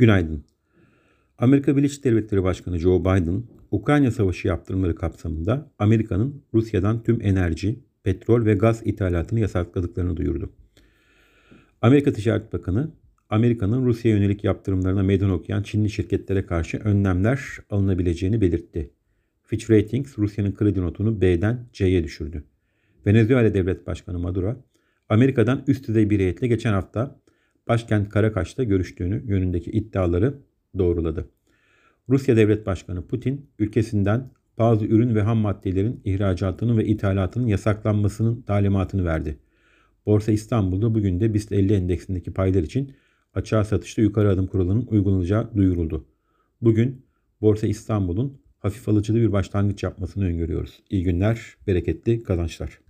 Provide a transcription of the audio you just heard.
Günaydın. Amerika Birleşik Devletleri Başkanı Joe Biden, Ukrayna Savaşı yaptırımları kapsamında Amerika'nın Rusya'dan tüm enerji, petrol ve gaz ithalatını yasakladıklarını duyurdu. Amerika Ticaret Bakanı, Amerika'nın Rusya'ya yönelik yaptırımlarına meydan okuyan Çinli şirketlere karşı önlemler alınabileceğini belirtti. Fitch Ratings, Rusya'nın kredi notunu B'den C'ye düşürdü. Venezuela Devlet Başkanı Maduro, Amerika'dan üst düzey bir heyetle geçen hafta başkent Karakaş'ta görüştüğünü yönündeki iddiaları doğruladı. Rusya Devlet Başkanı Putin, ülkesinden bazı ürün ve ham maddelerin ihracatının ve ithalatının yasaklanmasının talimatını verdi. Borsa İstanbul'da bugün de BIST 50 endeksindeki paylar için açığa satışta yukarı adım kuralının uygulanacağı duyuruldu. Bugün Borsa İstanbul'un hafif alıcılı bir başlangıç yapmasını öngörüyoruz. İyi günler, bereketli kazançlar.